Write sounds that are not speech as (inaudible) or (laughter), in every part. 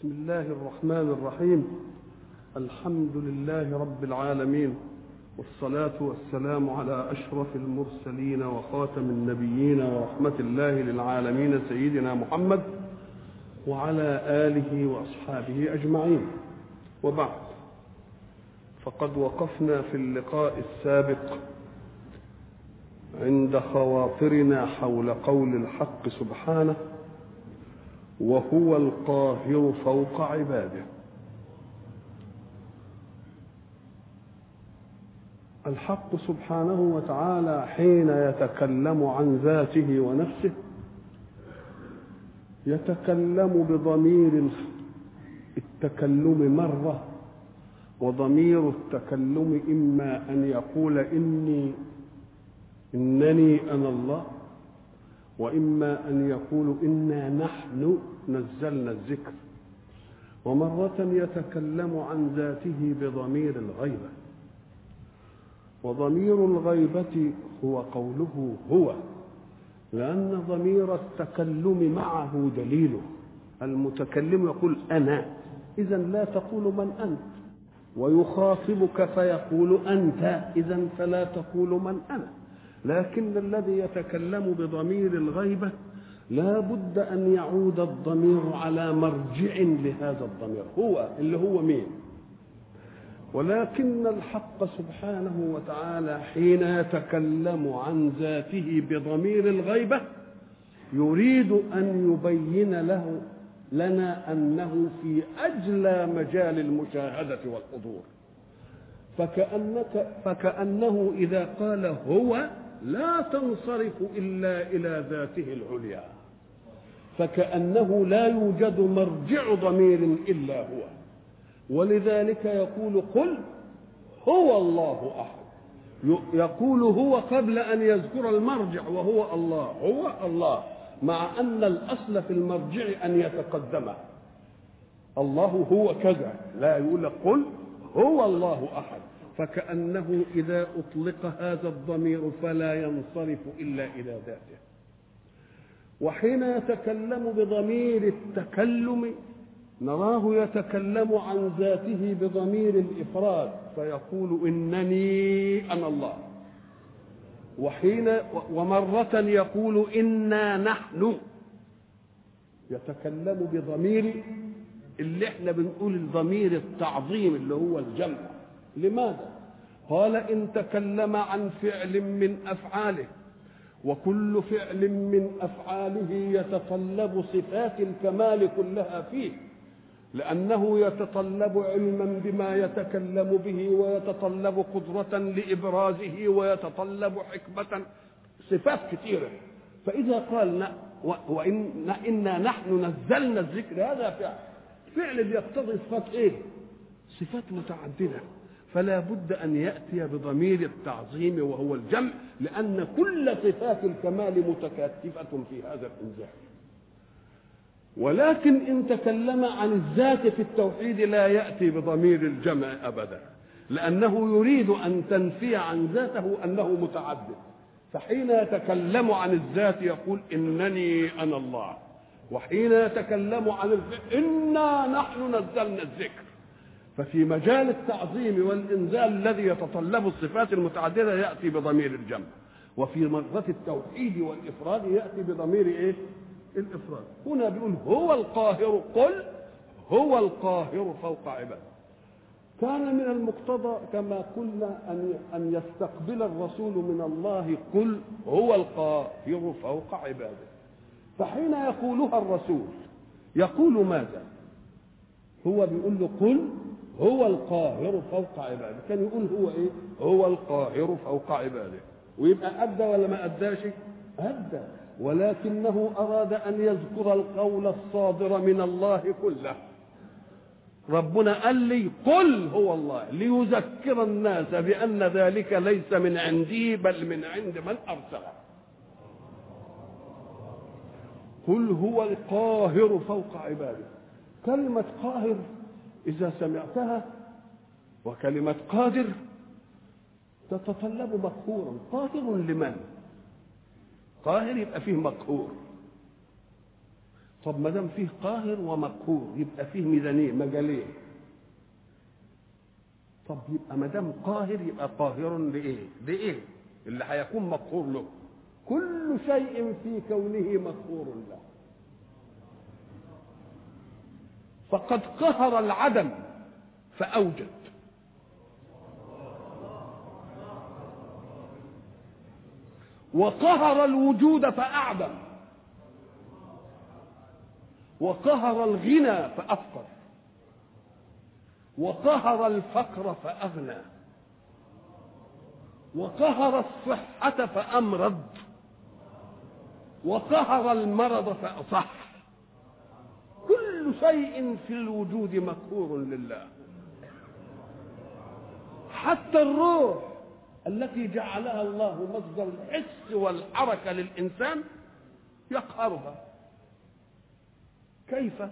بسم الله الرحمن الرحيم. الحمد لله رب العالمين والصلاة والسلام على أشرف المرسلين وخاتم النبيين ورحمة الله للعالمين سيدنا محمد وعلى آله وأصحابه أجمعين. وبعد فقد وقفنا في اللقاء السابق عند خواطرنا حول قول الحق سبحانه وهو القاهر فوق عباده. الحق سبحانه وتعالى حين يتكلم عن ذاته ونفسه يتكلم بضمير التكلم مرة وضمير التكلم إما أن يقول إني إنني أنا الله وإما أن يقول إنا نحن نزلنا الذكر ومرة يتكلم عن ذاته بضمير الغيبة. وضمير الغيبة هو قوله هو لأن ضمير التكلم معه دليله المتكلم يقول أنا إذا لا تقول من أنت. ويخاطبك فيقول أنت إذا فلا تقول من أنا. لكن الذي يتكلم بضمير الغيبة لا بد أن يعود الضمير على مرجع لهذا الضمير. هو اللي هو مين؟ ولكن الحق سبحانه وتعالى حين يتكلم عن ذاته بضمير الغيبة يريد أن يبين له لنا أنه في أجلى مجال المشاهدة والحضور. فكأنك فكأنه إذا قال هو لا تنصرف إلا إلى ذاته العليا. فكأنه لا يوجد مرجع ضمير إلا هو. ولذلك يقول قل هو الله أحد. يقول هو قبل أن يذكر المرجع وهو الله. هو الله. مع أن الأصل في المرجع أن يتقدم. الله هو كذا. لا يقول قل هو الله أحد. فكأنه إذا أطلق هذا الضمير فلا ينصرف إلا إلى ذاته. وحين يتكلم بضمير التكلم نراه يتكلم عن ذاته بضمير الإفراد فيقول إنني أنا الله. وحين ومرة يقول إنا نحن. يتكلم بضمير اللي إحنا بنقول الضمير التعظيم اللي هو الجمع. لماذا؟ قال إن تكلم عن فعل من أفعاله وكل فعل من أفعاله يتطلب صفات الكمال كلها فيه لأنه يتطلب علما بما يتكلم به ويتطلب قدرة لإبرازه ويتطلب حكمة صفات كثيرة فإذا قال وإن إنا نحن نزلنا الذكر هذا فعل فعل بيقتضي صفات إيه؟ صفات متعددة فلا بد أن يأتي بضمير التعظيم وهو الجمع لأن كل صفات الكمال متكاتفة في هذا الإنزال. ولكن إن تكلم عن الذات في التوحيد لا يأتي بضمير الجمع أبدا لأنه يريد أن تنفي عن ذاته أنه متعدد فحين يتكلم عن الذات يقول إنني أنا الله وحين يتكلم عن الذكر إنا نحن نزلنا الذكر. ففي مجال التعظيم والإنزال الذي يتطلب الصفات المتعددة يأتي بضمير الجمع وفي مرة التوحيد والإفراد يأتي بضمير إيه؟ الإفراد. هنا بيقول هو القاهر قل هو القاهر فوق عباده كان من المقتضى كما قلنا أن أن يستقبل الرسول من الله قل هو القاهر فوق عباده. فحين يقولها الرسول يقول ماذا؟ هو بيقول له قل هو القاهر فوق عباده. كان يقول هو إيه؟ هو القاهر فوق عباده. ويبقى أدى ولا ما أداش؟ أدى. ولكنه أراد أن يذكر القول الصادر من الله كله. ربنا قال لي قل هو الله ليذكر الناس بأن ذلك ليس من عندي بل من عند من أرسله قل هو القاهر فوق عباده. كلمة قاهر إذا سمعتها وكلمة قادر تتطلب مقهورا قادر لمن؟ قاهر يبقى فيه مقهور طب ما دام فيه قاهر ومقهور يبقى فيه ميزانية مجالين طب يبقى ما دام قاهر يبقى قاهر لإيه؟ لإيه؟ اللي هيكون مقهور له كل شيء في كونه مقهور له فقد قهر العدم فأوجد. وقهر الوجود فأعدم. وقهر الغنى فأفقر. وقهر الفقر فأغنى. وقهر الصحة فأمرض. وقهر المرض فأصح. شيء في الوجود مقهور لله. حتى الروح التي جعلها الله مصدر الحس والحركة للإنسان يقهرها. كيف؟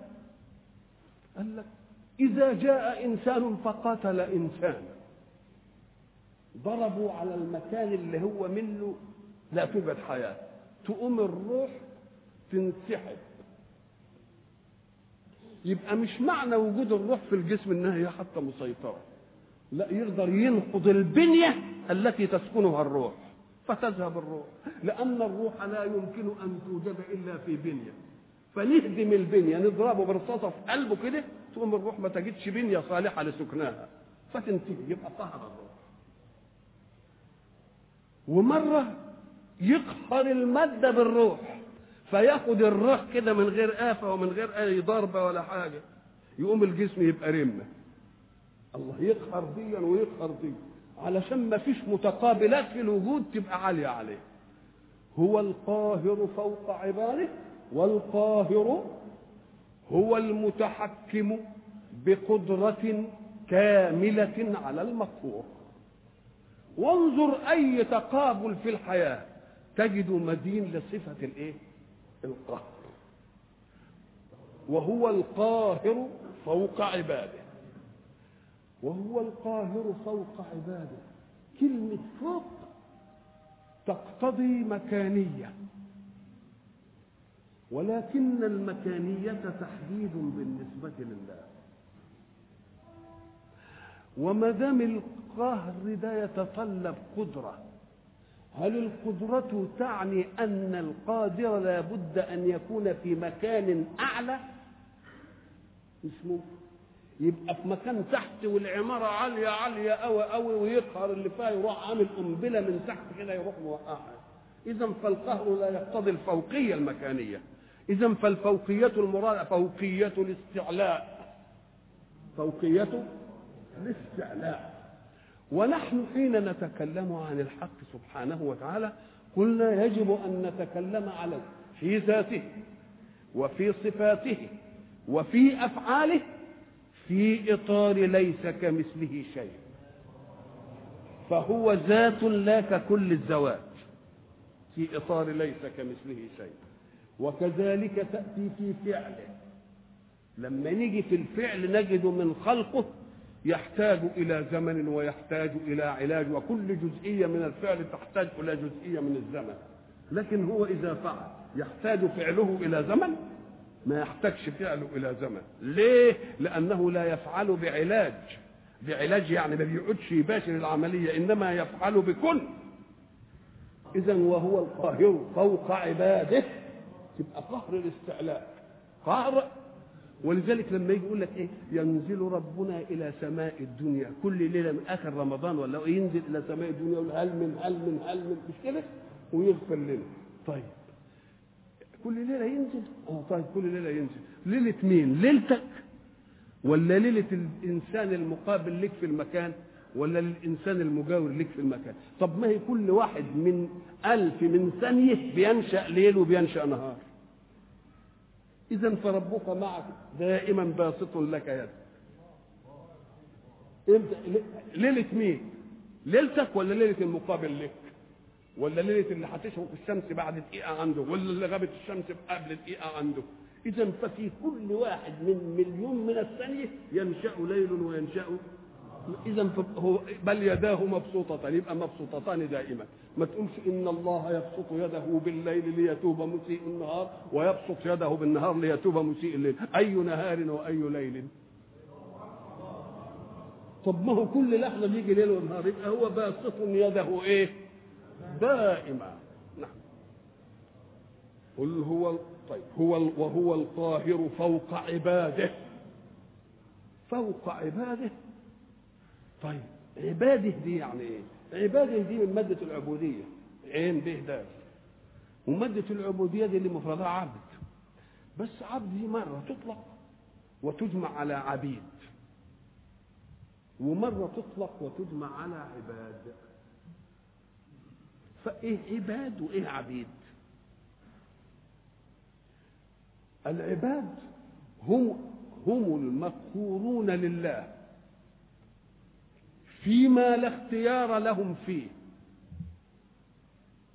قال لك إذا جاء إنسان فقاتل إنسانا ضربوا على المكان اللي هو منه لا توجد حياة. تقوم الروح تنسحب. يبقى مش معنى وجود الروح في الجسم إنها هي حتى مسيطرة. لا يقدر ينقض البنية التي تسكنها الروح فتذهب الروح. لأن الروح لا يمكن أن توجد إلا في بنية. فنهدم البنية نضربه برصاصة في قلبه كده تقوم الروح ما تجدش بنية صالحة لسكنها فتنتهي يبقى قهر الروح. ومرة يقهر المادة بالروح. فياخد الروح كده من غير آفة ومن غير أي ضربة ولا حاجة. يقوم الجسم يبقى رمة. الله يقهر ديا ويقهر دي علشان ما فيش متقابلات في الوجود تبقى عالية عليه. هو القاهر فوق عباده والقاهر هو المتحكم بقدرة كاملة على المقهور وانظر أي تقابل في الحياة تجد مدين لصفة الإيه؟ القهر وهو القاهر فوق عباده. وهو القاهر فوق عباده. كلمة فوق تقتضي مكانية. ولكن المكانية تحديد بالنسبة لله. وما دام القهر ده يتطلب قدرة هل القدرة تعني أن القادر لابد أن يكون في مكان أعلى؟ ممكن يبقى في مكان تحت والعمارة عالية عالية أوي أوي ويقهر اللي فيها يروح عامل قنبلة من تحت كده يروح موقعها. إذا فالقهر لا يقتضي الفوقية المكانية. إذا فالفوقية المراد فوقية الاستعلاء. فوقية الاستعلاء. ونحن حين نتكلم عن الحق سبحانه وتعالى قلنا يجب أن نتكلم عليه في ذاته وفي صفاته وفي أفعاله في إطار ليس كمثله شيء. فهو ذات لا ككل الذوات في إطار ليس كمثله شيء. وكذلك تأتي في فعله. لما نيجي في الفعل نجد من خلقه يحتاج إلى زمن ويحتاج إلى علاج وكل جزئية من الفعل تحتاج إلى جزئية من الزمن. لكن هو إذا فعل يحتاج فعله إلى زمن؟ ما يحتاجش فعله إلى زمن. ليه؟ لأنه لا يفعل بعلاج. بعلاج يعني ما بيقعدش يباشر العملية إنما يفعل بكل. إذا وهو القاهر فوق عباده تبقى قهر الاستعلاء. قهر ولذلك لما يجي يقول لك إيه؟ ينزل ربنا إلى سماء الدنيا. كل ليلة من آخر رمضان ولا ينزل إلى سماء الدنيا يقول هل من هل من هل من مش كده؟ ويغفر لنا. طيب. كل ليلة ينزل؟ آه طيب كل ليلة ينزل. ليلة مين؟ ليلتك؟ ولا ليلة الإنسان المقابل لك في المكان؟ ولا للإنسان المجاور لك في المكان؟ طب ما هي كل واحد من ألف من ثانية بينشأ ليل وبينشأ نهار. إذا فربك معك دائما باسط لك يد. إمتى؟ ليلة مين؟ ليلتك ولا ليلة المقابل لك؟ ولا ليلة اللي هتشرق الشمس بعد دقيقة عنده؟ ولا اللي غابت الشمس قبل دقيقة عنده؟ إذا ففي كل واحد من مليون من الثانية ينشأ ليل وينشأ. هو بل يداه مبسوطتان يبقى مبسوطتان دائما. ما تقولش إن الله يبسط يده بالليل ليتوب مسيء النهار ويبسط يده بالنهار ليتوب مسيء الليل. أي نهار وأي ليل. طب ما هو كل لحظة بيجي ليل ونهار يبقى هو باسط يده إيه؟ دائما. نعم. قل هو طيب هو وهو القاهر فوق عباده. فوق عباده. طيب عباده دي يعني إيه؟ عبادة دي من مادة العبودية. عين به دال ومادة العبودية دي اللي مفردها عبد. بس عبد دي مرة تطلق وتجمع على عبيد. ومرة تطلق وتجمع على عباد. فإيه عباد وإيه عبيد؟ العباد هم هم المقهورون لله. فيما لا اختيار لهم فيه.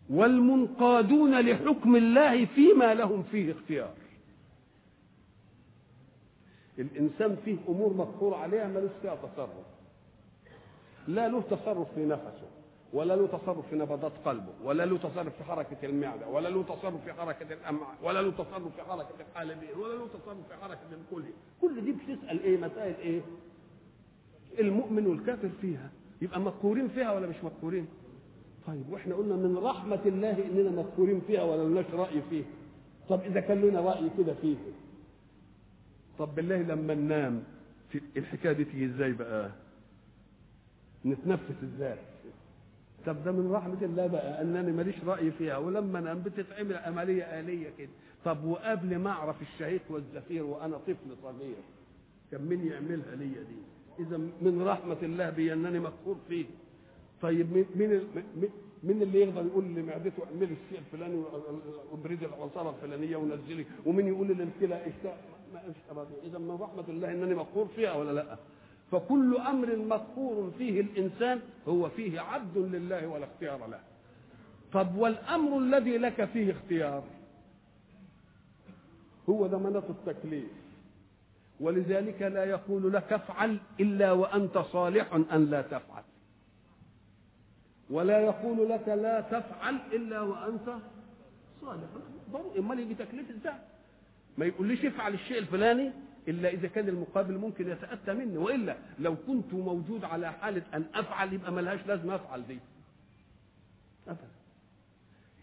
والمنقادون لحكم الله فيما لهم فيه اختيار. الإنسان فيه أمور مقهور عليها ملوش فيها تصرف. لا له تصرف في نفسه ولا له تصرف في نبضات قلبه ولا له تصرف في حركة المعدة ولا له تصرف في حركة الأمعاء ولا له تصرف في حركة الحالبين ولا له تصرف في حركة الكلى كل دي بتسأل إيه؟ مسائل إيه؟ المؤمن والكافر فيها. يبقى مذكورين فيها ولا مش مذكورين؟ طيب وإحنا قلنا من رحمة الله إننا مذكورين فيها ولا لناش رأي فيها طب إذا كان لنا رأي كده فيه. طب بالله لما ننام الحكاية دي تيجي إزاي بقى؟ نتنفس إزاي؟ طب ده من رحمة الله بقى أنني ماليش رأي فيها. ولما انام بتتعمل عملية آلية كده. طب وقبل ما أعرف الشهيق والزفير وأنا طفل صغير كان مين يعملها ليا دي؟ إذا من رحمة الله بي أنني مقهور فيه. طيب مين مين مين اللي يقدر يقول لمعدته اعملي الشيء الفلاني وابردي العصاره الفلانية ونزلي ومين يقول للكلى اشتاء ما إذا من رحمة الله أنني مقهور فيها ولا لأ؟ فكل أمر مقهور فيه الإنسان هو فيه عبد لله ولا اختيار له. طب والأمر الذي لك فيه اختيار؟ هو ضمانه التكليف. ولذلك لا يقول لك افعل إلا وأنت صالح أن لا تفعل. ولا يقول لك لا تفعل إلا وأنت صالح. ضروري أمال يجي تكليف إزاي ما يقوليش افعل الشيء الفلاني إلا إذا كان المقابل ممكن يتأتى مني. وإلا لو كنت موجود على حالة أن أفعل يبقى ملهاش لازمة أفعل دي. ابدا.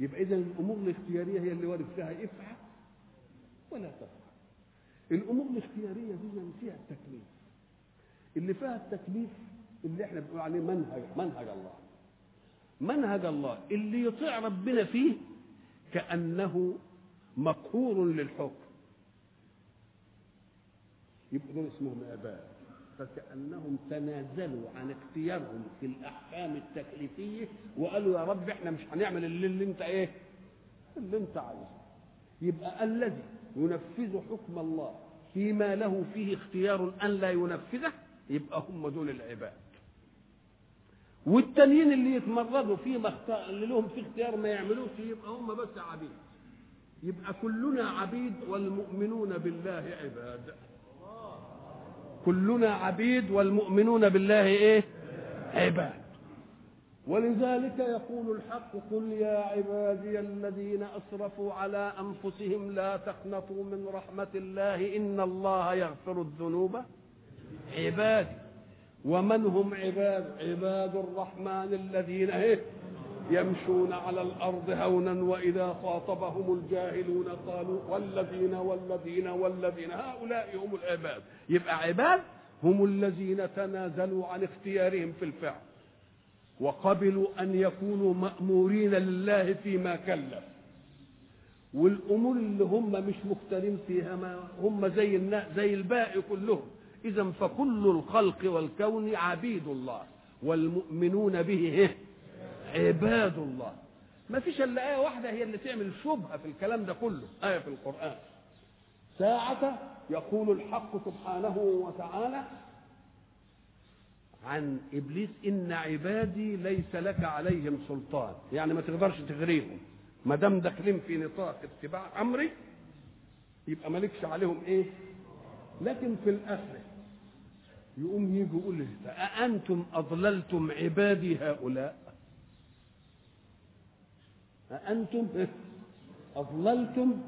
يبقى اذا الأمور الاختيارية هي اللي وارد فيها إفعل ولا تفعل. الأمور الاختيارية دي فيها التكليف. اللي فيها التكليف اللي إحنا بنقول عليه منهج منهج الله. منهج الله. اللي يطيع ربنا فيه كأنه مقهور للحكم. يبقى دول اسمهم آباء. فكأنهم تنازلوا عن اختيارهم في الأحكام التكليفية وقالوا يا رب إحنا مش هنعمل اللي, اللي انت إيه اللي انت عايزه. يبقى الذي ينفذ حكم الله فيما له فيه اختيار أن لا ينفذه يبقى هم دول العباد. والتانيين اللي يتمردوا فيما اختار اللي لهم في اختيار ما يعملوش يبقى هم بس عبيد. يبقى كلنا عبيد والمؤمنون بالله عباد. كلنا عبيد والمؤمنون بالله إيه؟ عباد. ولذلك يقول الحق قل يا عبادي الذين أسرفوا على أنفسهم لا تقنطوا من رحمة الله إن الله يغفر الذنوب. عبادي. ومن هم عباد؟ عباد الرحمن الذين إيه؟ يمشون على الأرض هونا وإذا خاطبهم الجاهلون قالوا والذين والذين والذين هؤلاء هم العباد. يبقى عباد هم الذين تنازلوا عن اختيارهم في الفعل. وقبلوا أن يكونوا مأمورين لله فيما كلف. والأمور اللي هم مش مختارين فيها ما هم زي زي الباقي كلهم. اذا فكل الخلق والكون عبيد الله والمؤمنون به عباد الله. ما فيش إلا آية واحدة هي اللي تعمل شبهة في الكلام ده كله آية في القرآن. ساعة يقول الحق سبحانه وتعالى عن إبليس إن عبادي ليس لك عليهم سلطان. يعني ما تقدرش تغريهم. ما دام داخلين في نطاق اتباع أمري يبقى مالكش عليهم إيه؟ لكن في الآخرة يقوم يجي يقول أأنتم أضللتم عبادي هؤلاء؟ أأنتم أضللتم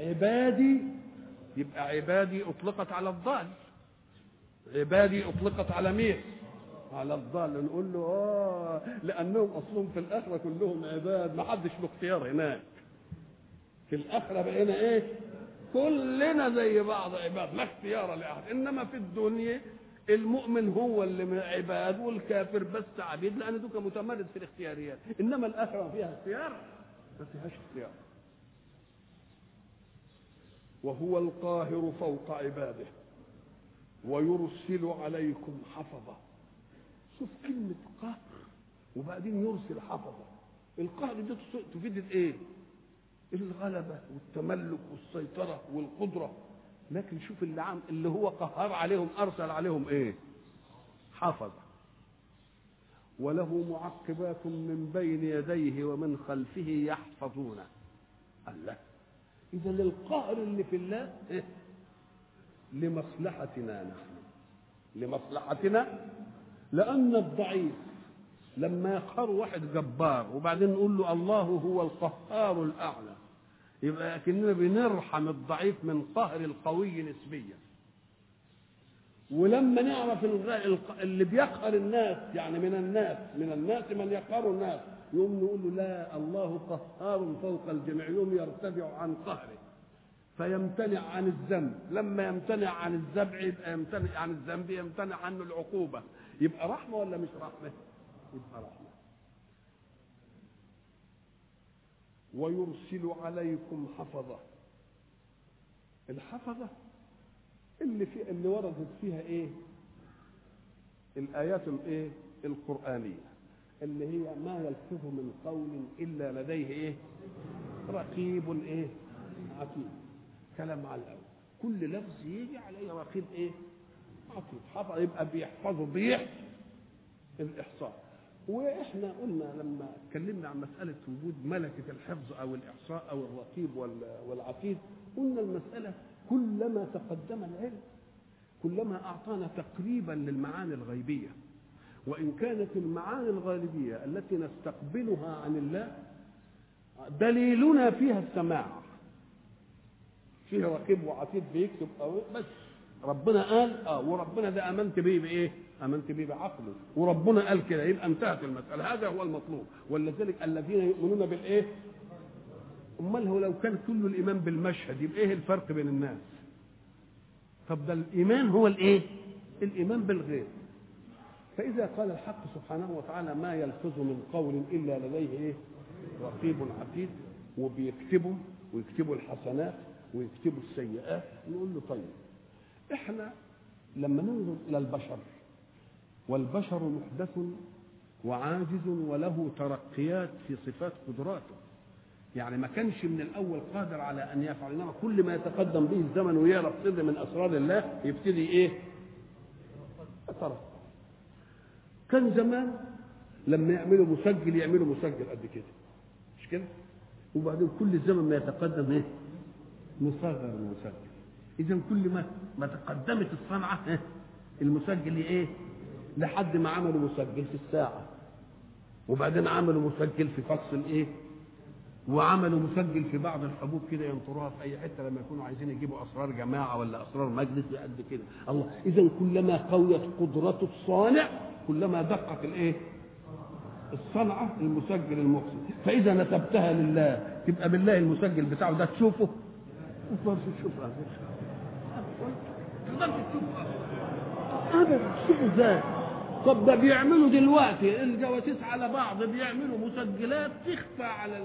عبادي؟ يبقى عبادي أطلقت على الضال. عبادي أطلقت على مين؟ على الضال. نقول له آه لأنهم أصلهم في الآخرة كلهم عباد ما حدش له اختيار هناك. في الآخرة بقينا إيه؟ كلنا زي بعض عباد لا اختيار لأحد. إنما في الدنيا المؤمن هو اللي عباد والكافر بس عبيد لأن دوك متمرد في الاختياريات. إنما الآخرة فيها اختيار؟ ما فيهاش اختيار. وهو القاهر فوق عباده. ويرسل عليكم حفظة. شوف كلمة قهر وبعدين يرسل حفظة. القهر دي تفيد الايه الغلبة والتملك والسيطرة والقدرة. لكن شوف اللي عم اللي هو قهر عليهم أرسل عليهم إيه؟ حفظة. وله معقبات من بين يديه ومن خلفه يحفظونه الله إذا القهر اللي في الله إيه؟ لمصلحتنا نحن. لمصلحتنا؟ لأن الضعيف لما يقهر واحد جبار وبعدين نقول له الله هو القهار الأعلى يبقى كأننا بنرحم الضعيف من قهر القوي نسبيا. ولما نعرف اللي بيقهر الناس يعني من الناس من الناس من يقهر الناس يوم نقول له لا الله قهار فوق الجميع يوم يرتفع عن قهره. فيمتنع عن الذنب. لما يمتنع عن الذبح يبقى يمتنع عن الذنب يمتنع عنه العقوبة. يبقى رحمة ولا مش رحمة؟ يبقى رحمة. ويرسل عليكم حفظة. الحفظة اللي في اللي وردت فيها إيه؟ الآيات الإيه؟ القرآنية. اللي هي ما يلفظ من قول إلا لديه إيه؟ رقيب إيه؟ عتيد. كلام على الأول. كل لفظ يجي عليه رقيب إيه؟ عتيد حفظ يبقى بيحفظه بيحفظ الإحصاء. وإحنا قلنا لما اتكلمنا عن مسألة وجود ملكة الحفظ أو الإحصاء أو الرقيب والعتيد قلنا المسألة كلما تقدم العلم كلما أعطانا تقريبا للمعاني الغيبية. وإن كانت المعاني الغالبية التي نستقبلها عن الله دليلنا فيها السماع. فيه رقيب وعتيد بيكتب أو بس ربنا قال آه وربنا ده آمنت بيه بإيه؟ آمنت بيه بعقله وربنا قال كده يبقى انتهت المسألة هذا هو المطلوب ولذلك الذين يؤمنون بالإيه؟ أمال هو لو كان كل الإيمان بالمشهد يبقى إيه الفرق بين الناس؟ طب ده الإيمان هو الإيه؟ الإيمان بالغيب فإذا قال الحق سبحانه وتعالى ما يلفظ من قول إلا لديه إيه؟ رقيب عتيد وبيكتبوا ويكتبوا الحسنات ويكتبوا السيئات نقول له طيب. إحنا لما ننظر إلى البشر والبشر محدث وعاجز وله ترقيات في صفات قدراته. يعني ما كانش من الأول قادر على أن يفعل. إنما كل ما يتقدم به الزمن ويعرف سر من أسرار الله يبتدي إيه؟ يترقى. كان زمان لما يعملوا مسجل يعملوا مسجل قد كده. مش كده؟ وبعدين كل الزمن ما يتقدم إيه؟ نصغر المسجل اذا كل ما ما تقدمت الصنعة المسجل إيه؟ لحد ما عملوا مسجل في الساعة. وبعدين عملوا مسجل في فصل الايه وعملوا مسجل في بعض الحبوب كده ينطروها في أي حتة لما يكونوا عايزين يجيبوا أسرار جماعة ولا أسرار مجلس قد كده. الله اذا كلما قويت قدرة الصانع كلما دقت الإيه؟ الصنعة المسجل المحسن فإذا نسبتها لله تبقى بالله المسجل بتاعه ده تشوفه ما تقدرش تشوفه تقدرش تشوفه ابدا شوفوا إزاي طب ده بيعملوا دلوقتي الجواسيس على بعض بيعملوا مسجلات تخفى على ال...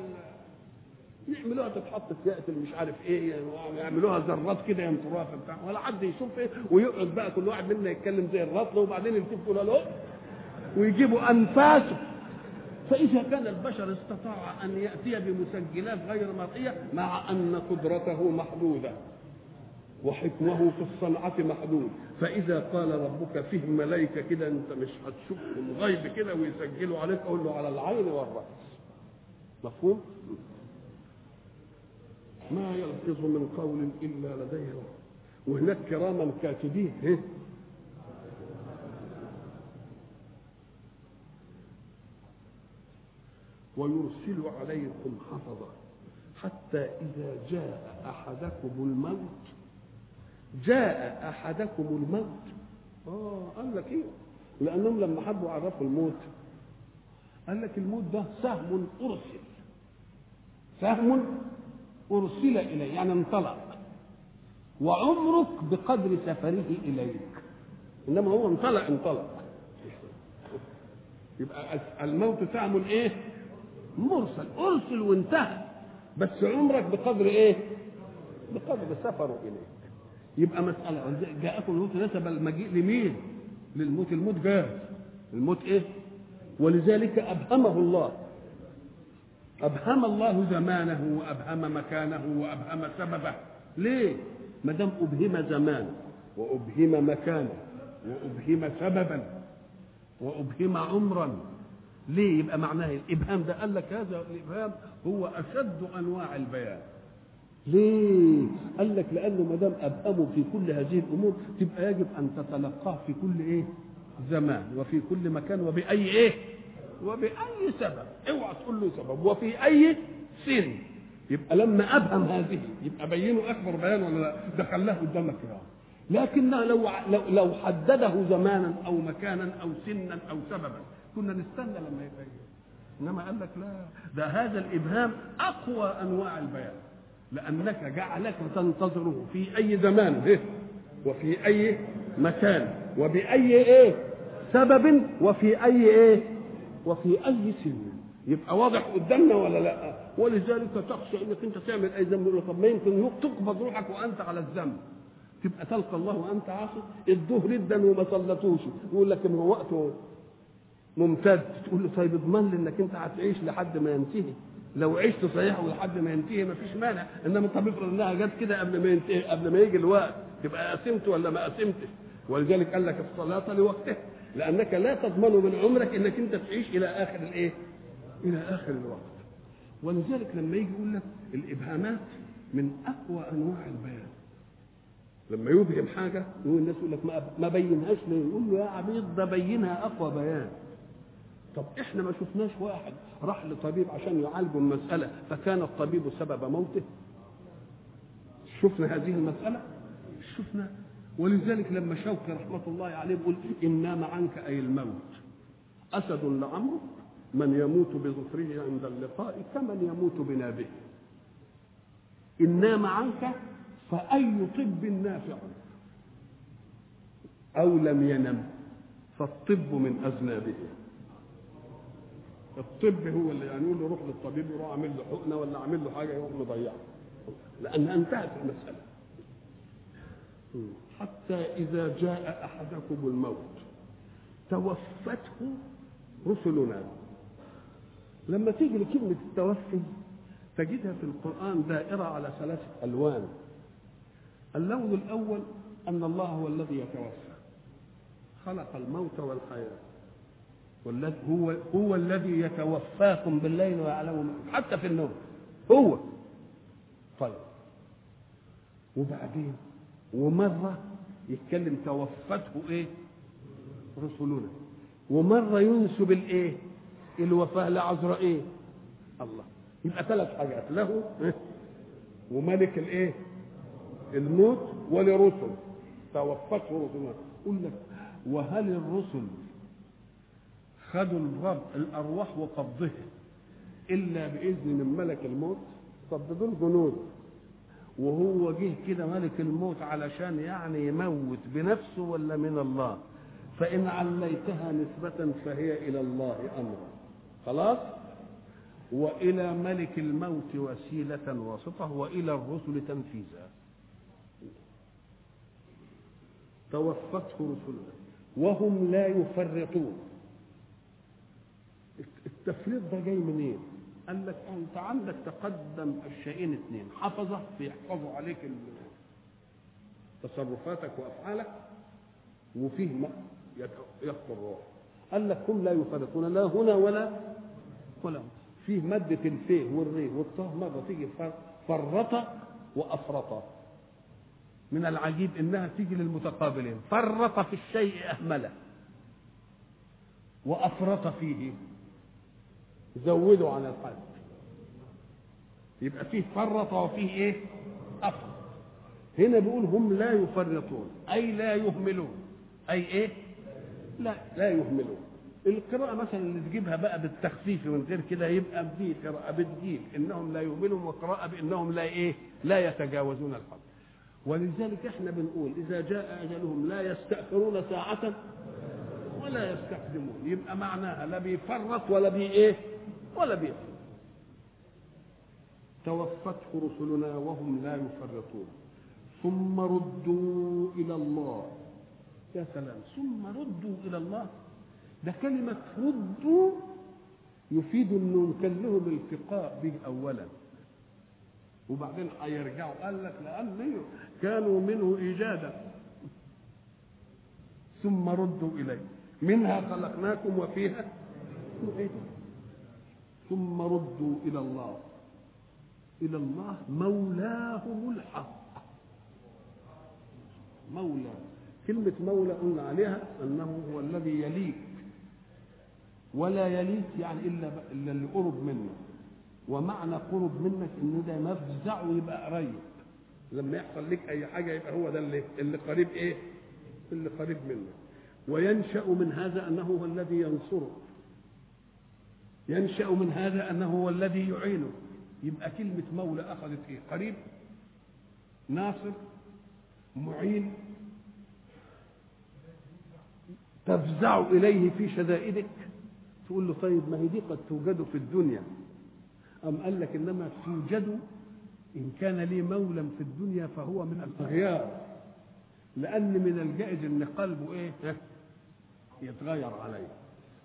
يعملوها تتحط في يأتي مش عارف إيه يعملوها ذرات كده ينطروها في بتاع ولا حد يشوف إيه ويقعد بقى كل واحد منا يتكلم زي الرطل وبعدين يلتفوا له ويجيبوا انفاسه فإذا كان البشر استطاع أن يأتي بمسجلات غير مرئية مع أن قدرته محدودة وحكمه في الصنعة محدود. فإذا قال ربك فيه ملائكة كده أنت مش هتشوفهم غيب كده ويسجلوا عليك أقول له على العين والرأس. مفهوم؟ ما يلفظ من قول إلا لديه وهناك كراما كاتبين ويرسل عليكم حفظة حتى إذا جاء أحدكم الموت جاء أحدكم الموت. آه قال لك إيه؟ لأنهم لما حبوا يعرفوا الموت. قال لك الموت ده سهم أرسل. سهم أرسل إليه يعني انطلق. وعمرك بقدر سفره إليك. إنما هو انطلق انطلق. يبقى الموت سهم إيه؟ مرسل أرسل وانتهى. بس عمرك بقدر إيه؟ بقدر سفره إليك. يبقى مسألة جاءكم الموت نسب المجيء لمين؟ للموت الموت جاهز الموت إيه؟ ولذلك أبهمه الله. أبهم الله زمانه وأبهم مكانه وأبهم سببه. ليه؟ ما دام أبهم زمان وأبهم مكانا وأبهم سببا وأبهم عمرا ليه يبقى معناه الإبهام ده؟ قال لك هذا الإبهام هو أشد أنواع البيان. ليه؟ قال لك لأنه ما دام أبهموا في كل هذه الأمور تبقى يجب أن تتلقاه في كل إيه؟ زمان وفي كل مكان وبأي إيه؟ وبأي سبب؟ اوعى تقول له سبب. وفي أي سن؟ يبقى لما أبهم هذه يبقى بينه أكبر بيان ولا لا؟ ده خلاه قدامك كده لكنه لو لو حدده زمانا أو مكانا أو سنا أو سببا كنا نستنى لما يبين إنما قال لك لا. ده هذا الإبهام أقوى أنواع البيان. لأنك جعلك تنتظره في أي زمان إيه؟ وفي أي مكان وبأي إيه؟ سبب وفي أي إيه؟ وفي أي سن. يبقى واضح قدامنا ولا لأ؟ ولذلك تخشى إنك أنت تعمل أي ذنب يقول طب ما يمكن تقبض روحك وأنت على الذنب. تبقى تلقى الله وأنت عاصي الظهر جدا وما صلتوش. يقول لك ما وقته ممتد تقول له طيب اضمن لي انك انت هتعيش لحد ما ينتهي. لو عشت صحيح ولحد ما ينتهي ما فيش مانع. انما طب افرض انها جت كده قبل ما ينتهي قبل ما يجي الوقت تبقى قسمت ولا ما قسمتش؟ ولذلك قال لك الصلاة لوقتها. لأنك لا تضمن من عمرك إنك أنت تعيش إلى آخر الإيه؟ إلى آخر الوقت. ولذلك لما يجي يقول لك الإبهامات من أقوى أنواع البيان. لما يبهم حاجة يقول الناس يقول لك ما, بينهاش ليه يقول له يا عبيد ده بينها أقوى بيان. طب إحنا ما شفناش واحد راح لطبيب عشان يعالجه المسألة فكان الطبيب سبب موته؟ شفنا هذه المسألة؟ شفنا. ولذلك لما شوقي رحمة الله عليه بيقول نام عنك أي الموت. أسد لعمرك من يموت بظفره عند اللقاء كمن يموت بنابه. إن نام عنك فأي طب نافع؟ أو لم ينم فالطب من أذنابه. الطب هو اللي يعني يقول له روح للطبيب يروح عامل له حقنة ولا عامل له حاجة يروح مضيعه لأن انتهت المسألة. حتى إذا جاء أحدكم الموت توفته رسلنا. لما تيجي لكلمة التوفي تجدها في القرآن دائرة على ثلاثة ألوان. اللون الأول أن الله هو الذي يتوفى. خلق الموت والحياة. والذي هو هو الذي يتوفاكم بالليل ويعلم حتى في النوم هو. طيب. وبعدين ومرة يتكلم توفته إيه؟ رسلنا ومرة ينسب الإيه؟ الوفاة لعزرائيل الله. يبقى ثلاث حاجات له؟ (laughs) وملك الإيه؟ الموت ولرسل. توفته رسلنا قل لك وهل الرسل خدوا الرب الأرواح وقبضها. إلا بإذن من ملك الموت طب دول جنود وهو جه كده ملك الموت علشان يعني يموت بنفسه ولا من الله؟ فإن عليتها نسبة فهي إلى الله أمرا. خلاص؟ وإلى ملك الموت وسيلة واسطة وإلى الرسل تنفيذا. توفته رسلنا. وهم لا يفرطون. التفريط ده جاي منين؟ قال لك أنت عندك تقدم الشيئين اثنين حفظة بيحفظوا عليك تصرفاتك وأفعالك وفيه ما يخطر الروح قال لك هم لا يفرقون لا هنا ولا ولا فيه مادة الفيه والري والطه مرة تيجي فرط وأفرط. من العجيب إنها تيجي للمتقابلين. فرط في الشيء أهملة وأفرط فيه. زودوا عن الحد يبقى فيه فرط وفيه إيه؟ افرط هنا بيقول هم لا يفرطون أي لا يهملون. أي إيه؟ لا لا يهملون. القراءة مثلا اللي تجيبها بقى بالتخفيف من غير كده يبقى دي قراءة بتجيب إنهم لا يهملون وقراءة بإنهم لا إيه؟ لا يتجاوزون الحد ولذلك إحنا بنقول إذا جاء أجلهم لا يستأخرون ساعة ولا يستقدمون. يبقى معناها لا بيفرط ولا بي إيه؟ ولا بيفرط توفته رسلنا وهم لا يفرطون. ثم ردوا إلى الله. يا سلام. ثم ردوا إلى الله. ده كلمة ردوا يفيد إنه كان لهم التقاء به اولا. وبعدين هيرجعوا قال لك لأن كانوا منه إيجادا. ثم ردوا إليه. منها خلقناكم وفيها. نعيدكم ثم ردوا إلى الله. إلى الله مولاهم الحق. مولى كلمة مولى قلنا عليها أنه هو الذي يليك. ولا يليك يعني إلا إلا اللي قرب منه ومعنى قرب منك إن ده مفزع ويبقى قريب. لما يحصل لك أي حاجة يبقى هو ده اللي اللي قريب إيه؟ اللي قريب منك. وينشأ من هذا أنه هو الذي ينصره ينشأ من هذا أنه هو الذي يعينه. يبقى كلمة مولى أخذت إيه؟ قريب ناصر معين. تفزع إليه في شدائدك. تقول له طيب ما هي دي قد توجد في الدنيا. أم قال لك إنما توجد إن كان لي مولى في الدنيا فهو من الأغيار. لأن من الجائز إن قلبه إيه؟ يتغير عليه.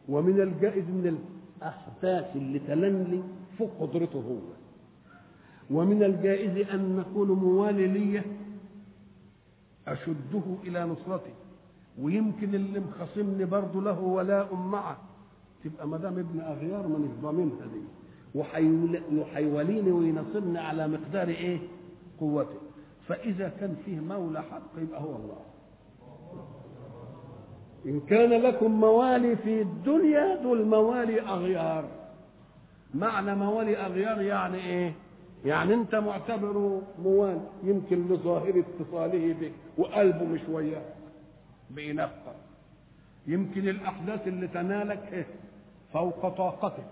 ومن الجائز إن الأحداث اللي تلنلي فوق قدرته هو. ومن الجائز أن نكون موالي ليه أشده إلى نصرتي. ويمكن اللي مخاصمني برضه له ولاء معه. تبقى ما دام ابن أغيار ما مش ضامنها دي وحيوليني وينصرني على مقدار إيه؟ قوته. فإذا كان فيه مولى حق يبقى هو الله. إن كان لكم موالي في الدنيا دول موالي أغيار معنى موالي أغيار يعني إيه؟ يعني أنت معتبره موال يمكن لظاهر اتصاله بك وقلبه مش وياك بينفر يمكن الأحداث اللي تنالك إيه؟ فوق طاقتك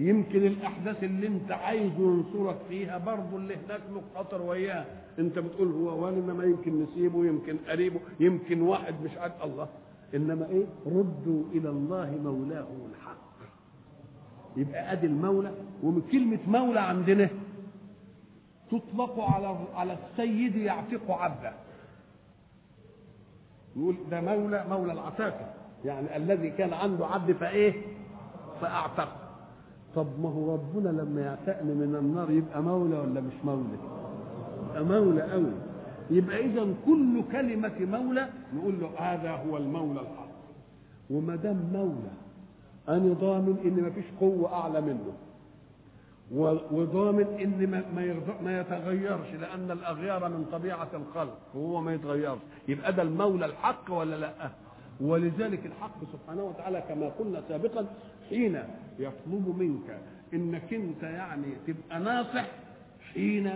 يمكن الأحداث اللي انت عايز ينصرك فيها برضه اللي هناك له خطر وياه. انت بتقول هو وان انما يمكن نسيبه يمكن قريبه يمكن واحد مش عارف. الله. انما إيه؟ ردوا إلى الله مولاهم الحق. يبقى ادي المولى ومن كلمة مولى عندنا تطلق على على السيد يعتق عبده. يقول ده مولى مولى العتاقة يعني الذي كان عنده عبد فايه؟ فاعتق طب ما هو ربنا لما يعتقني من النار يبقى مولى ولا مش مولى؟ يبقى مولى قوي. يبقى اذا كل كلمة مولى نقول له هذا هو المولى الحق. وما دام مولى أنا ضامن إن ما فيش قوة أعلى منه. وضامن إن ما ما, ما يتغيرش لأن الأغيار من طبيعة الخلق وهو ما يتغيرش. يبقى ده المولى الحق ولا لأ؟ ولذلك الحق سبحانه وتعالى كما قلنا سابقا حين يطلب منك إنك أنت يعني تبقى ناصح حين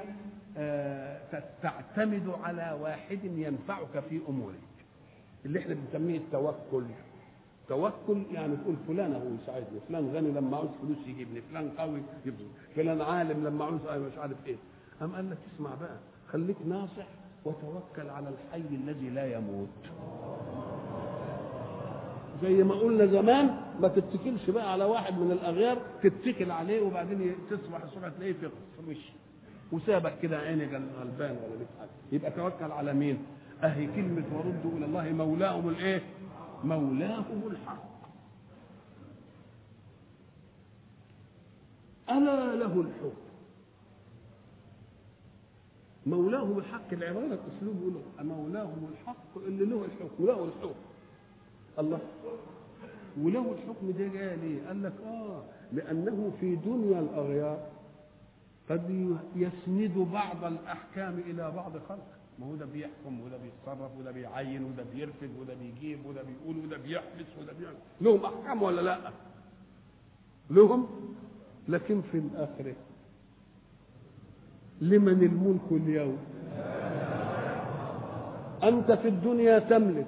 آه تعتمد على واحد ينفعك في أمورك. اللي إحنا بنسميه التوكل. توكل يعني تقول فلان هو يساعدني فلان غني لما عاوز فلوس يجيبني فلان قوي يجيبني فلان عالم لما عاوز مش عارف إيه. أم قال لك اسمع بقى خليك ناصح وتوكل على الحي الذي لا يموت. زي ما قلنا زمان ما تتكلش بقى على واحد من الأغيار تتكل عليه وبعدين تصبح الصبح تلاقيه في وش وسابك كده عيني غلبان ولا حاجة يبقى توكل على مين؟ أهي كلمة وردوا إلى الله مولاهم الإيه؟ مولاهم الحق. ألا له الحكم. مولاهم الحق العبارة الأسلوب يقول مولاهم الحق اللي له الحكم له الحكم. الله. وله الحكم ده جاي ليه؟ قال لك آه لأنه في دنيا الأغيار قد يسند بعض الأحكام إلى بعض خلقه ما هو ده بيحكم وده بيتصرف وده بيعين وده بيرفد وده بيجيب وده بيقول وده بيحبس وده بيعمل. لهم أحكام ولا لا؟ لهم؟ لكن في الآخرة لمن الملك اليوم؟ أنت في الدنيا تملك.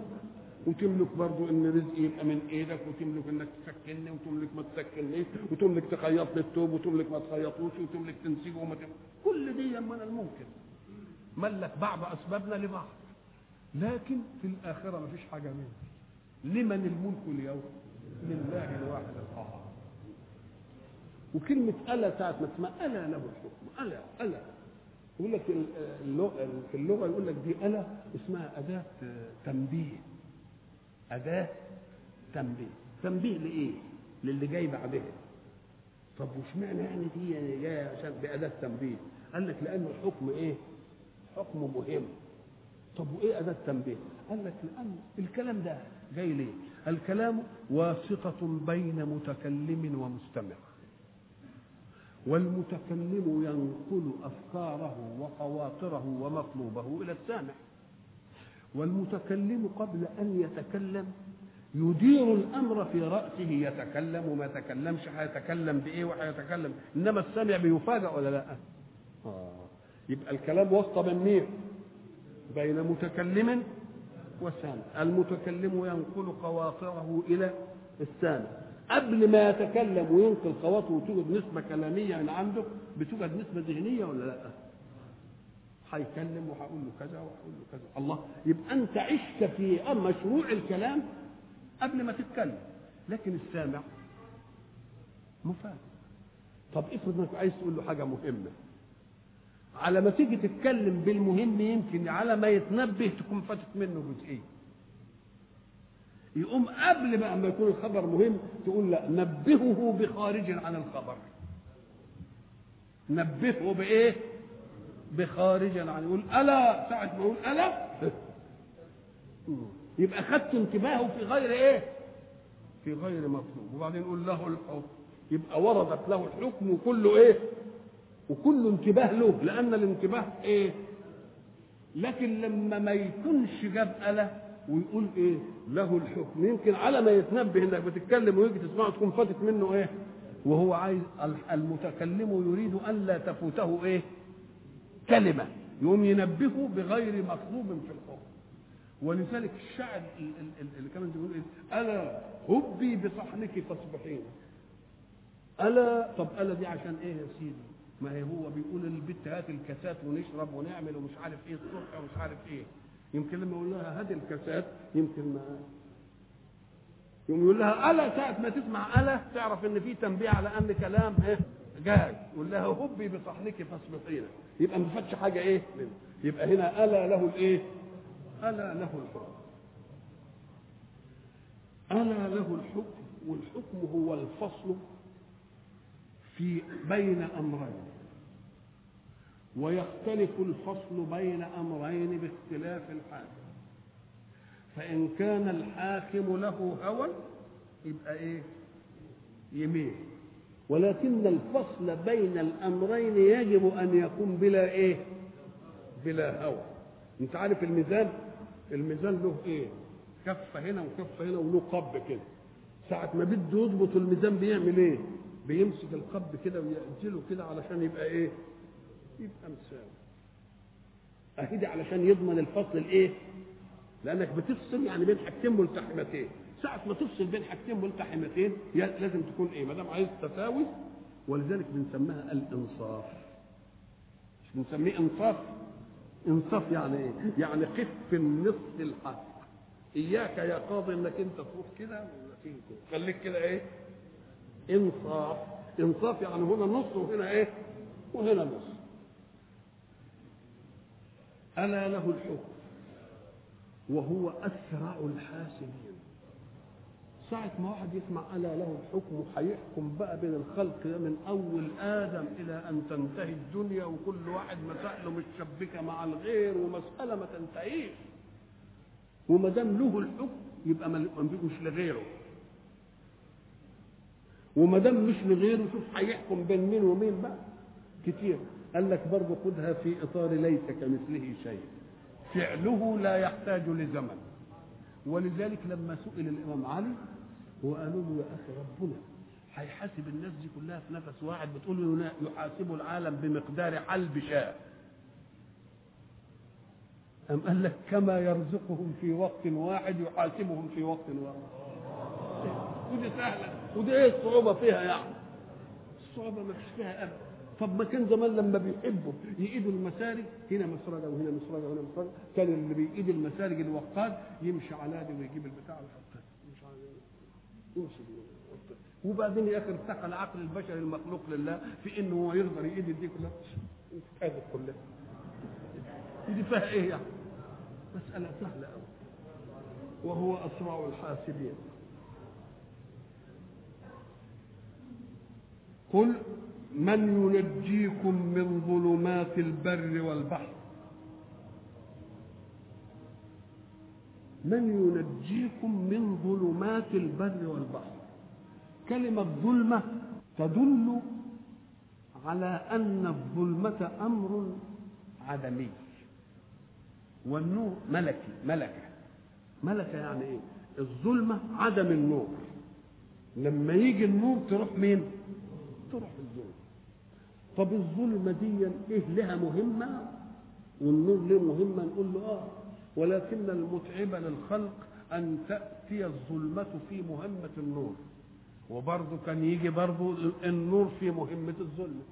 وتملك برضو إن رزقي يبقى من إيدك وتملك إنك تسكنني وتملك ما تسكننيش وتملك تخيط لي الثوب وتملك ما تخيطوش وتملك تنسجه وما. كل دي من الممكن. ملك بعض أسبابنا لبعض. لكن في الآخرة ما فيش حاجة منه لمن الملك اليوم؟ لله الواحد القهار. وكلمة ألا ساعة ما تسمع ألا له الحكم ألا ألا. يقول لك في اللغة يقول لك دي ألا اسمها أداة تنبيه. أداة تنبيه تنبيه لإيه؟ للي جاي بعدها طب وش معنى يعني دي يعني جاية عشان بأداة تنبيه؟ قال لك لأن الحكم إيه؟ حكم مهم طب وإيه أداة تنبيه؟ قال لك لأن الكلام ده جاي ليه؟ الكلام واسطة بين متكلم ومستمع والمتكلم ينقل أفكاره وخواطره ومطلوبه إلى السامع والمتكلم قبل أن يتكلم يدير الأمر في رأسه يتكلم وما يتكلمش هيتكلم بإيه وهيتكلم إنما السامع بيفاجأ ولا لأ؟ آه. يبقى الكلام وسط بين مين؟ بين متكلم وسامع المتكلم ينقل خواطره إلى السامع قبل ما يتكلم وينقل خواطره وتوجد نسبة كلامية من عنده بتوجد نسبة ذهنية ولا لأ؟ هيكلم وهقول له كذا وهقول له كذا. الله يبقى أنت عشت في مشروع الكلام قبل ما تتكلم. لكن السامع مفاجئ طب افرض إنك عايز تقول له حاجة مهمة. على ما تيجي تتكلم بالمهم يمكن على ما يتنبه تكون فاتت منه جزئية. يقوم قبل بقى ما يكون الخبر مهم تقول لا نبهه بخارج عن الخبر. نبهه بإيه؟ بخارج عن يقول ألا؟ ساعة ما يقول ألا؟ يبقى خدت انتباهه في غير إيه؟ في غير مطلوب. وبعدين يقول له الحكم. يبقى وردت له الحكم وكله إيه؟ وكله انتباه له لأن الانتباه إيه؟ لكن لما ما يكونش جاب اله ويقول إيه؟ له الحكم. يمكن على ما يتنبه إنك بتتكلم ويجي تسمعه تكون فاتت منه إيه؟ وهو عايز المتكلم يريد أن لا تفوته إيه؟ كلمة يقوم ينبهه بغير مطلوب في الحكم ولذلك الشاعر اللي كمان بيقول إيه؟ ألا هبي بصحنك فاصبحين. ألا؟ طب ألا دي عشان إيه يا سيدي؟ ما هي هو بيقول للبت هات الكاسات ونشرب ونعمل ومش عارف إيه الصبح ومش عارف إيه. يمكن لما يقول لها هات الكاسات يمكن ما يقوم يقول لها ألا ساعة ما تسمع ألا تعرف إن في تنبيه على أن كلام إيه؟ جاي يقول لها هبي بصحنك فاصبحين يبقى ما فاتش حاجة إيه؟ منه. يبقى هنا ألا له الإيه؟ ألا له الحكم. ألا له الحكم والحكم هو الفصل في بين أمرين. ويختلف الفصل بين أمرين باختلاف الحاكم. فإن كان الحاكم له هوى يبقى إيه؟ يميل ولكن الفصل بين الأمرين يجب أن يكون بلا إيه؟ بلا هوى. أنت عارف الميزان؟ الميزان له إيه؟ كفة هنا وكفة هنا وله قب كده. ساعة ما بده يضبط الميزان بيعمل إيه؟ بيمسك القب كده ويأجله كده علشان يبقى إيه؟ يبقى مساوي. اهدي علشان يضمن الفصل الإيه؟ لأنك بتفصل يعني بين حاجتين ملتحمتين ساعة ما تفصل بين حاجتين ملتحمتين لازم تكون إيه؟ ما دام عايز تساوي ولذلك بنسميها الإنصاف. مش بنسميه إنصاف؟ إنصاف يعني إيه؟ يعني قف النصف الحق إياك يا قاضي إنك أنت تروح كده خليك كده إيه؟ إنصاف. إنصاف يعني هنا نص وهنا إيه؟ وهنا نص. ألا له الحكم وهو أسرع الحاسبين. ساعة ما واحد يسمع ألا له الحكم هيحكم بقى بين الخلق ده من أول آدم إلى أن تنتهي الدنيا وكل واحد مسائله متشبكة مع الغير ومسألة ما تنتهيش. وما دام له الحكم يبقى ما مش لغيره. وما دام مش لغيره شوف هيحكم بين مين ومين بقى؟ كتير. قال لك برضه خدها في إطار ليس كمثله شيء. فعله لا يحتاج لزمن. ولذلك لما سئل الإمام علي وقالوا له يا أخي ربنا هيحاسب الناس دي كلها في نفس واحد بتقول يحاسب العالم بمقدار حلب شاة. أم قال لك كما يرزقهم في وقت واحد يحاسبهم في وقت واحد. ودي سهلة ودي إيه الصعوبة فيها يعني؟ الصعوبة ما فيش فيها أبدا طب ما كان زمان لما بيحبوا يقيدوا المسارج هنا مسرجة وهنا مسرجة وهنا مسرجة كان اللي بيقيد المسارج الوقاد يمشي على دي ويجيب البتاع ويحطها يمشي على دي يمشي دي وبعدين يا أخي ارتقى العقل البشري المخلوق لله في إنه هو يقدر يقيد دي كلها. هذه كلها. ودي فيها إيه يعني مسألة سهلة أوي. وهو أسرع الحاسبين. قل من ينجيكم من ظلمات البر والبحر؟ من ينجيكم من ظلمات البر والبحر كلمة ظلمة تدل على أن الظلمة أمر عدمي والنور ملكي ملكة ملكة يعني إيه؟ الظلمة عدم النور لما يجي النور تروح مين؟ تروح الظلمة طب الظلمة دي إيه لها مهمة؟ والنور له مهمة نقول له آه ولكن المتعب للخلق أن تأتي الظلمة في مهمة النور. وبرضه كان يجي برضه النور في مهمة الظلمة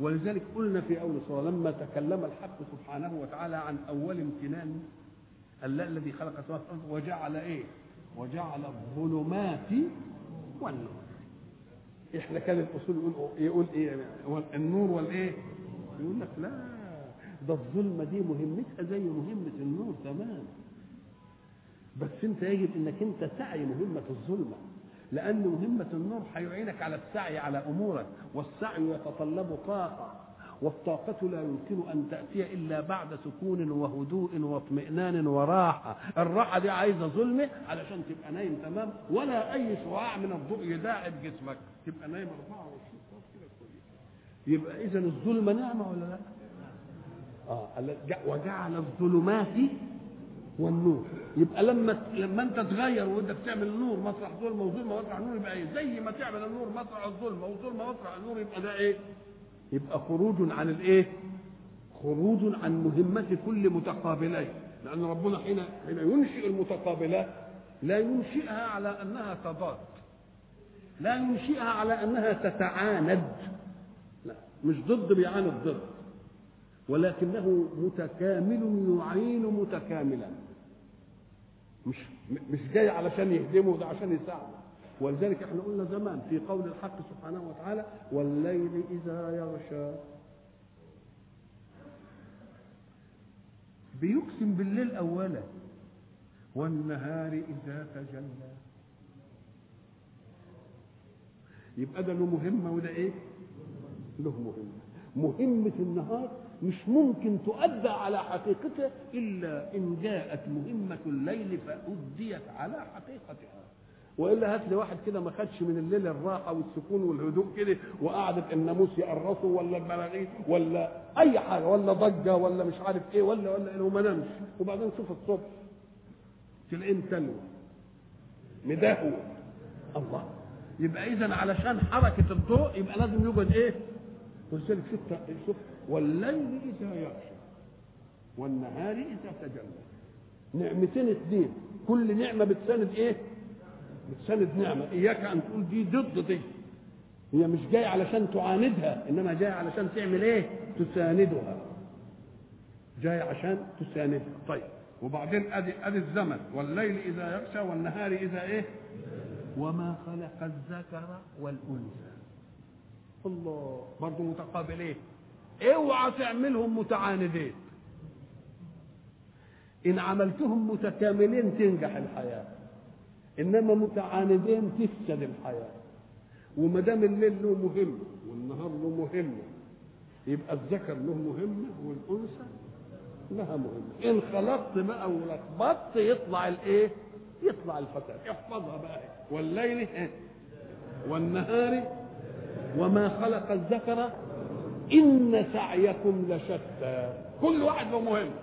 ولذلك قلنا في أول صورة لما تكلم الحق سبحانه وتعالى عن أول امتنان الله الذي خلق السماوات والأرض وجعل إيه؟ وجعل الظلمات والنور. إحنا كان الاصول يقول يقول إيه؟ النور والإيه؟ يقول لك لا. ده الظلمه دي مهمتها زي مهمة النور تمام بس انت يجب انك انت تعي مهمة الظلمه لأن مهمة النور هيعينك على السعي على أمورك والسعي يتطلب طاقة والطاقة لا يمكن أن تأتي إلا بعد سكون وهدوء واطمئنان وراحة. الراحة دي عايزة ظلمة علشان تبقى نايم تمام ولا أي شعاع من الضوء يداعب جسمك. تبقى نايم 24 ساعة كده كويس يبقى إذا الظلمة نعمة ولا لا؟ آه وجعل الظلمات والنور. يبقى لما لما انت تغير وانت تعمل النور مطرح ظلمه وظلمه مطرح نور يبقى إيه؟ زي ما تعمل النور مطرح الظلمه وظلمه مطرح النور يبقى ده إيه؟ يبقى خروج عن الإيه؟ خروج عن مهمة كل متقابلين. لأن ربنا حين حين ينشئ المتقابلات لا ينشئها على أنها تضاد. لا ينشئها على أنها تتعاند. لا مش ضد بيعاند ضد. ولكنه متكامل يعين متكاملا. مش مش جاي علشان يهدمه ده عشان يساعده. ولذلك إحنا قلنا زمان في قول الحق سبحانه وتعالى والليل إذا يغشى. بيقسم بالليل اولا والنهار إذا تجلى. يبقى ده له مهمة وده إيه؟ له مهمة. مهمه النهار مش ممكن تؤدى على حقيقتها إلا إن جاءت مهمة الليل فأديت على حقيقتها. وإلا هات لي واحد كده ما خدش من الليل الراحة والسكون والهدوء كده وقعدت الناموس يقرصه ولا البلاغيث ولا أي حاجة ولا ضجة ولا مش عارف إيه ولا ولا وما نامش. وبعدين شوف الصبح تلاقيه متلوى مدهوى الله. يبقى اذا علشان حركة الضوء يبقى لازم يوجد إيه؟ ولذلك شوف شوف والليل إذا يغشى والنهار إذا تجلى. نعمتين اثنين كل نعمة بتساند إيه؟ بتساند نعمة. إياك أن تقول دي ضد دي. هي مش جاية علشان تعاندها إنما جاية علشان تعمل إيه؟ تساندها. جاية عشان تساندها. طيب. وبعدين أدي أدي الزمن. والليل إذا يغشى والنهار إذا إيه؟ وما خلق الذكر والأنثى. الله. برضه متقابلين اوعى تعملهم متعاندين. إن عملتهم متكاملين تنجح الحياة. إنما متعاندين تفسد الحياة. وما دام الليل له مهمه والنهار له مهمه يبقى الذكر له مهمه والأنثى لها مهمه إن خلطت بقى ولخبطت يطلع الإيه؟ يطلع الفساد احفظها بقى. والليل إيه؟ والنهار وما خلق الذكر إن سعيكم لشتى. كل واحد له مهمه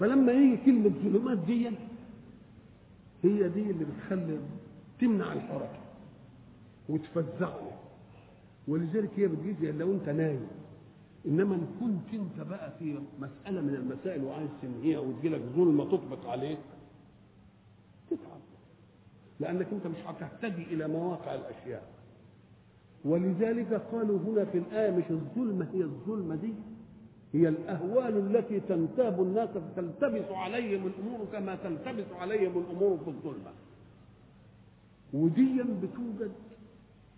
فلما يجي كلمة ظلمات دي هي دي اللي بتخلي تمنع الحركة وتفزعني. ولذلك هي بتجيز لو أنت نايم. إنما إن كنت أنت بقى في مسألة من المسائل وعايز تنهيها وتجيلك ظلمه تطبق عليك تتعب. لأنك أنت مش هتهتدي إلى مواقع الأشياء. ولذلك قالوا هنا في الآية مش الظلمة هي الظلمة دي هي الأهوال التي تنتاب الناس فتلتبس عليهم الأمور كما تلتبس عليهم الأمور في الظلمة. وديا بتوجد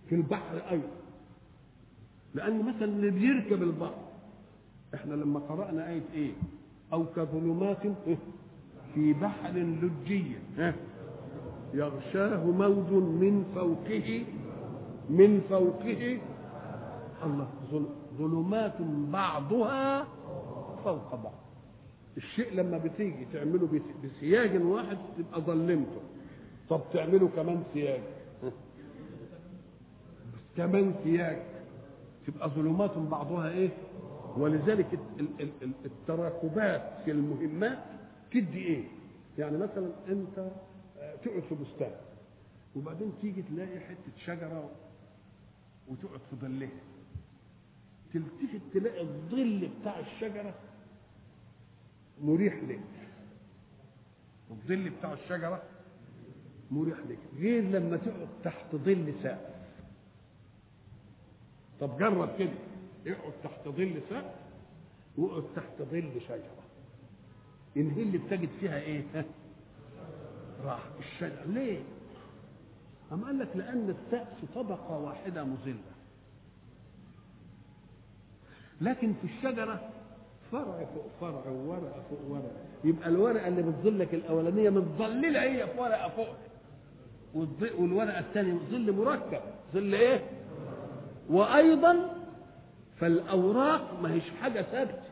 في البحر أيضا. لأن مثلا اللي بيركب البحر إحنا لما قرأنا آية إيه؟ أو كظلمات في بحر لجي يغشاه موج من فوقه من فوقه الله. ظلمات بعضها فوق بعض. الشيء لما بتيجي تعمله بسياج واحد تبقى ظلمته. طب تعمله كمان سياج. كمان سياج. تبقى ظلمات بعضها إيه؟ ولذلك التراكبات في المهمات تدي إيه؟ يعني مثلا أنت تقعد في بستان. وبعدين تيجي تلاقي حتة شجرة وتقعد في ظلها تلتفت تلاقي الظل بتاع الشجرة مريح لك. الظل بتاع الشجرة مريح لك. غير لما تقعد تحت ظل سقف طب جرب كده. اقعد تحت ظل سقف واقعد تحت ظل شجرة. الهي اللي بتجد فيها إيه؟ (laughs) راح الشجر ليه؟ أم قال لك لأن السقف طبقة واحدة مظلة لكن في الشجرة فرع فوق فرع وورقة فوق ورقة يبقى الورقة اللي بتظلك الأولانية متظللة هي في ورقة فوق. والورقة الثانية ظل مركب. ظل إيه؟ وأيضا فالأوراق ما هيش حاجة ثابتة.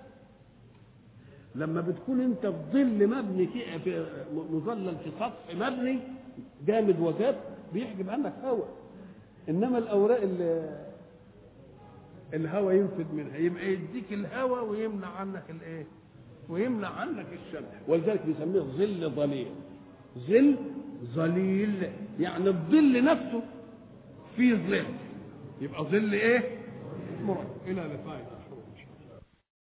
لما بتكون أنت في ظل مبني في مظلل في سطح مبني جامد وجاب بيحجب عنك هواء إنما الأوراق اللي الهواء ينفد منها يبقى يديك الهواء ويمنع عنك الإيه؟ ويمنع عنك الشمس ولذلك بيسميه ظل ظليل. ظل ظليل يعني الظل نفسه فيه ظل. يبقى ظل إيه؟ مركب إلى لقاء.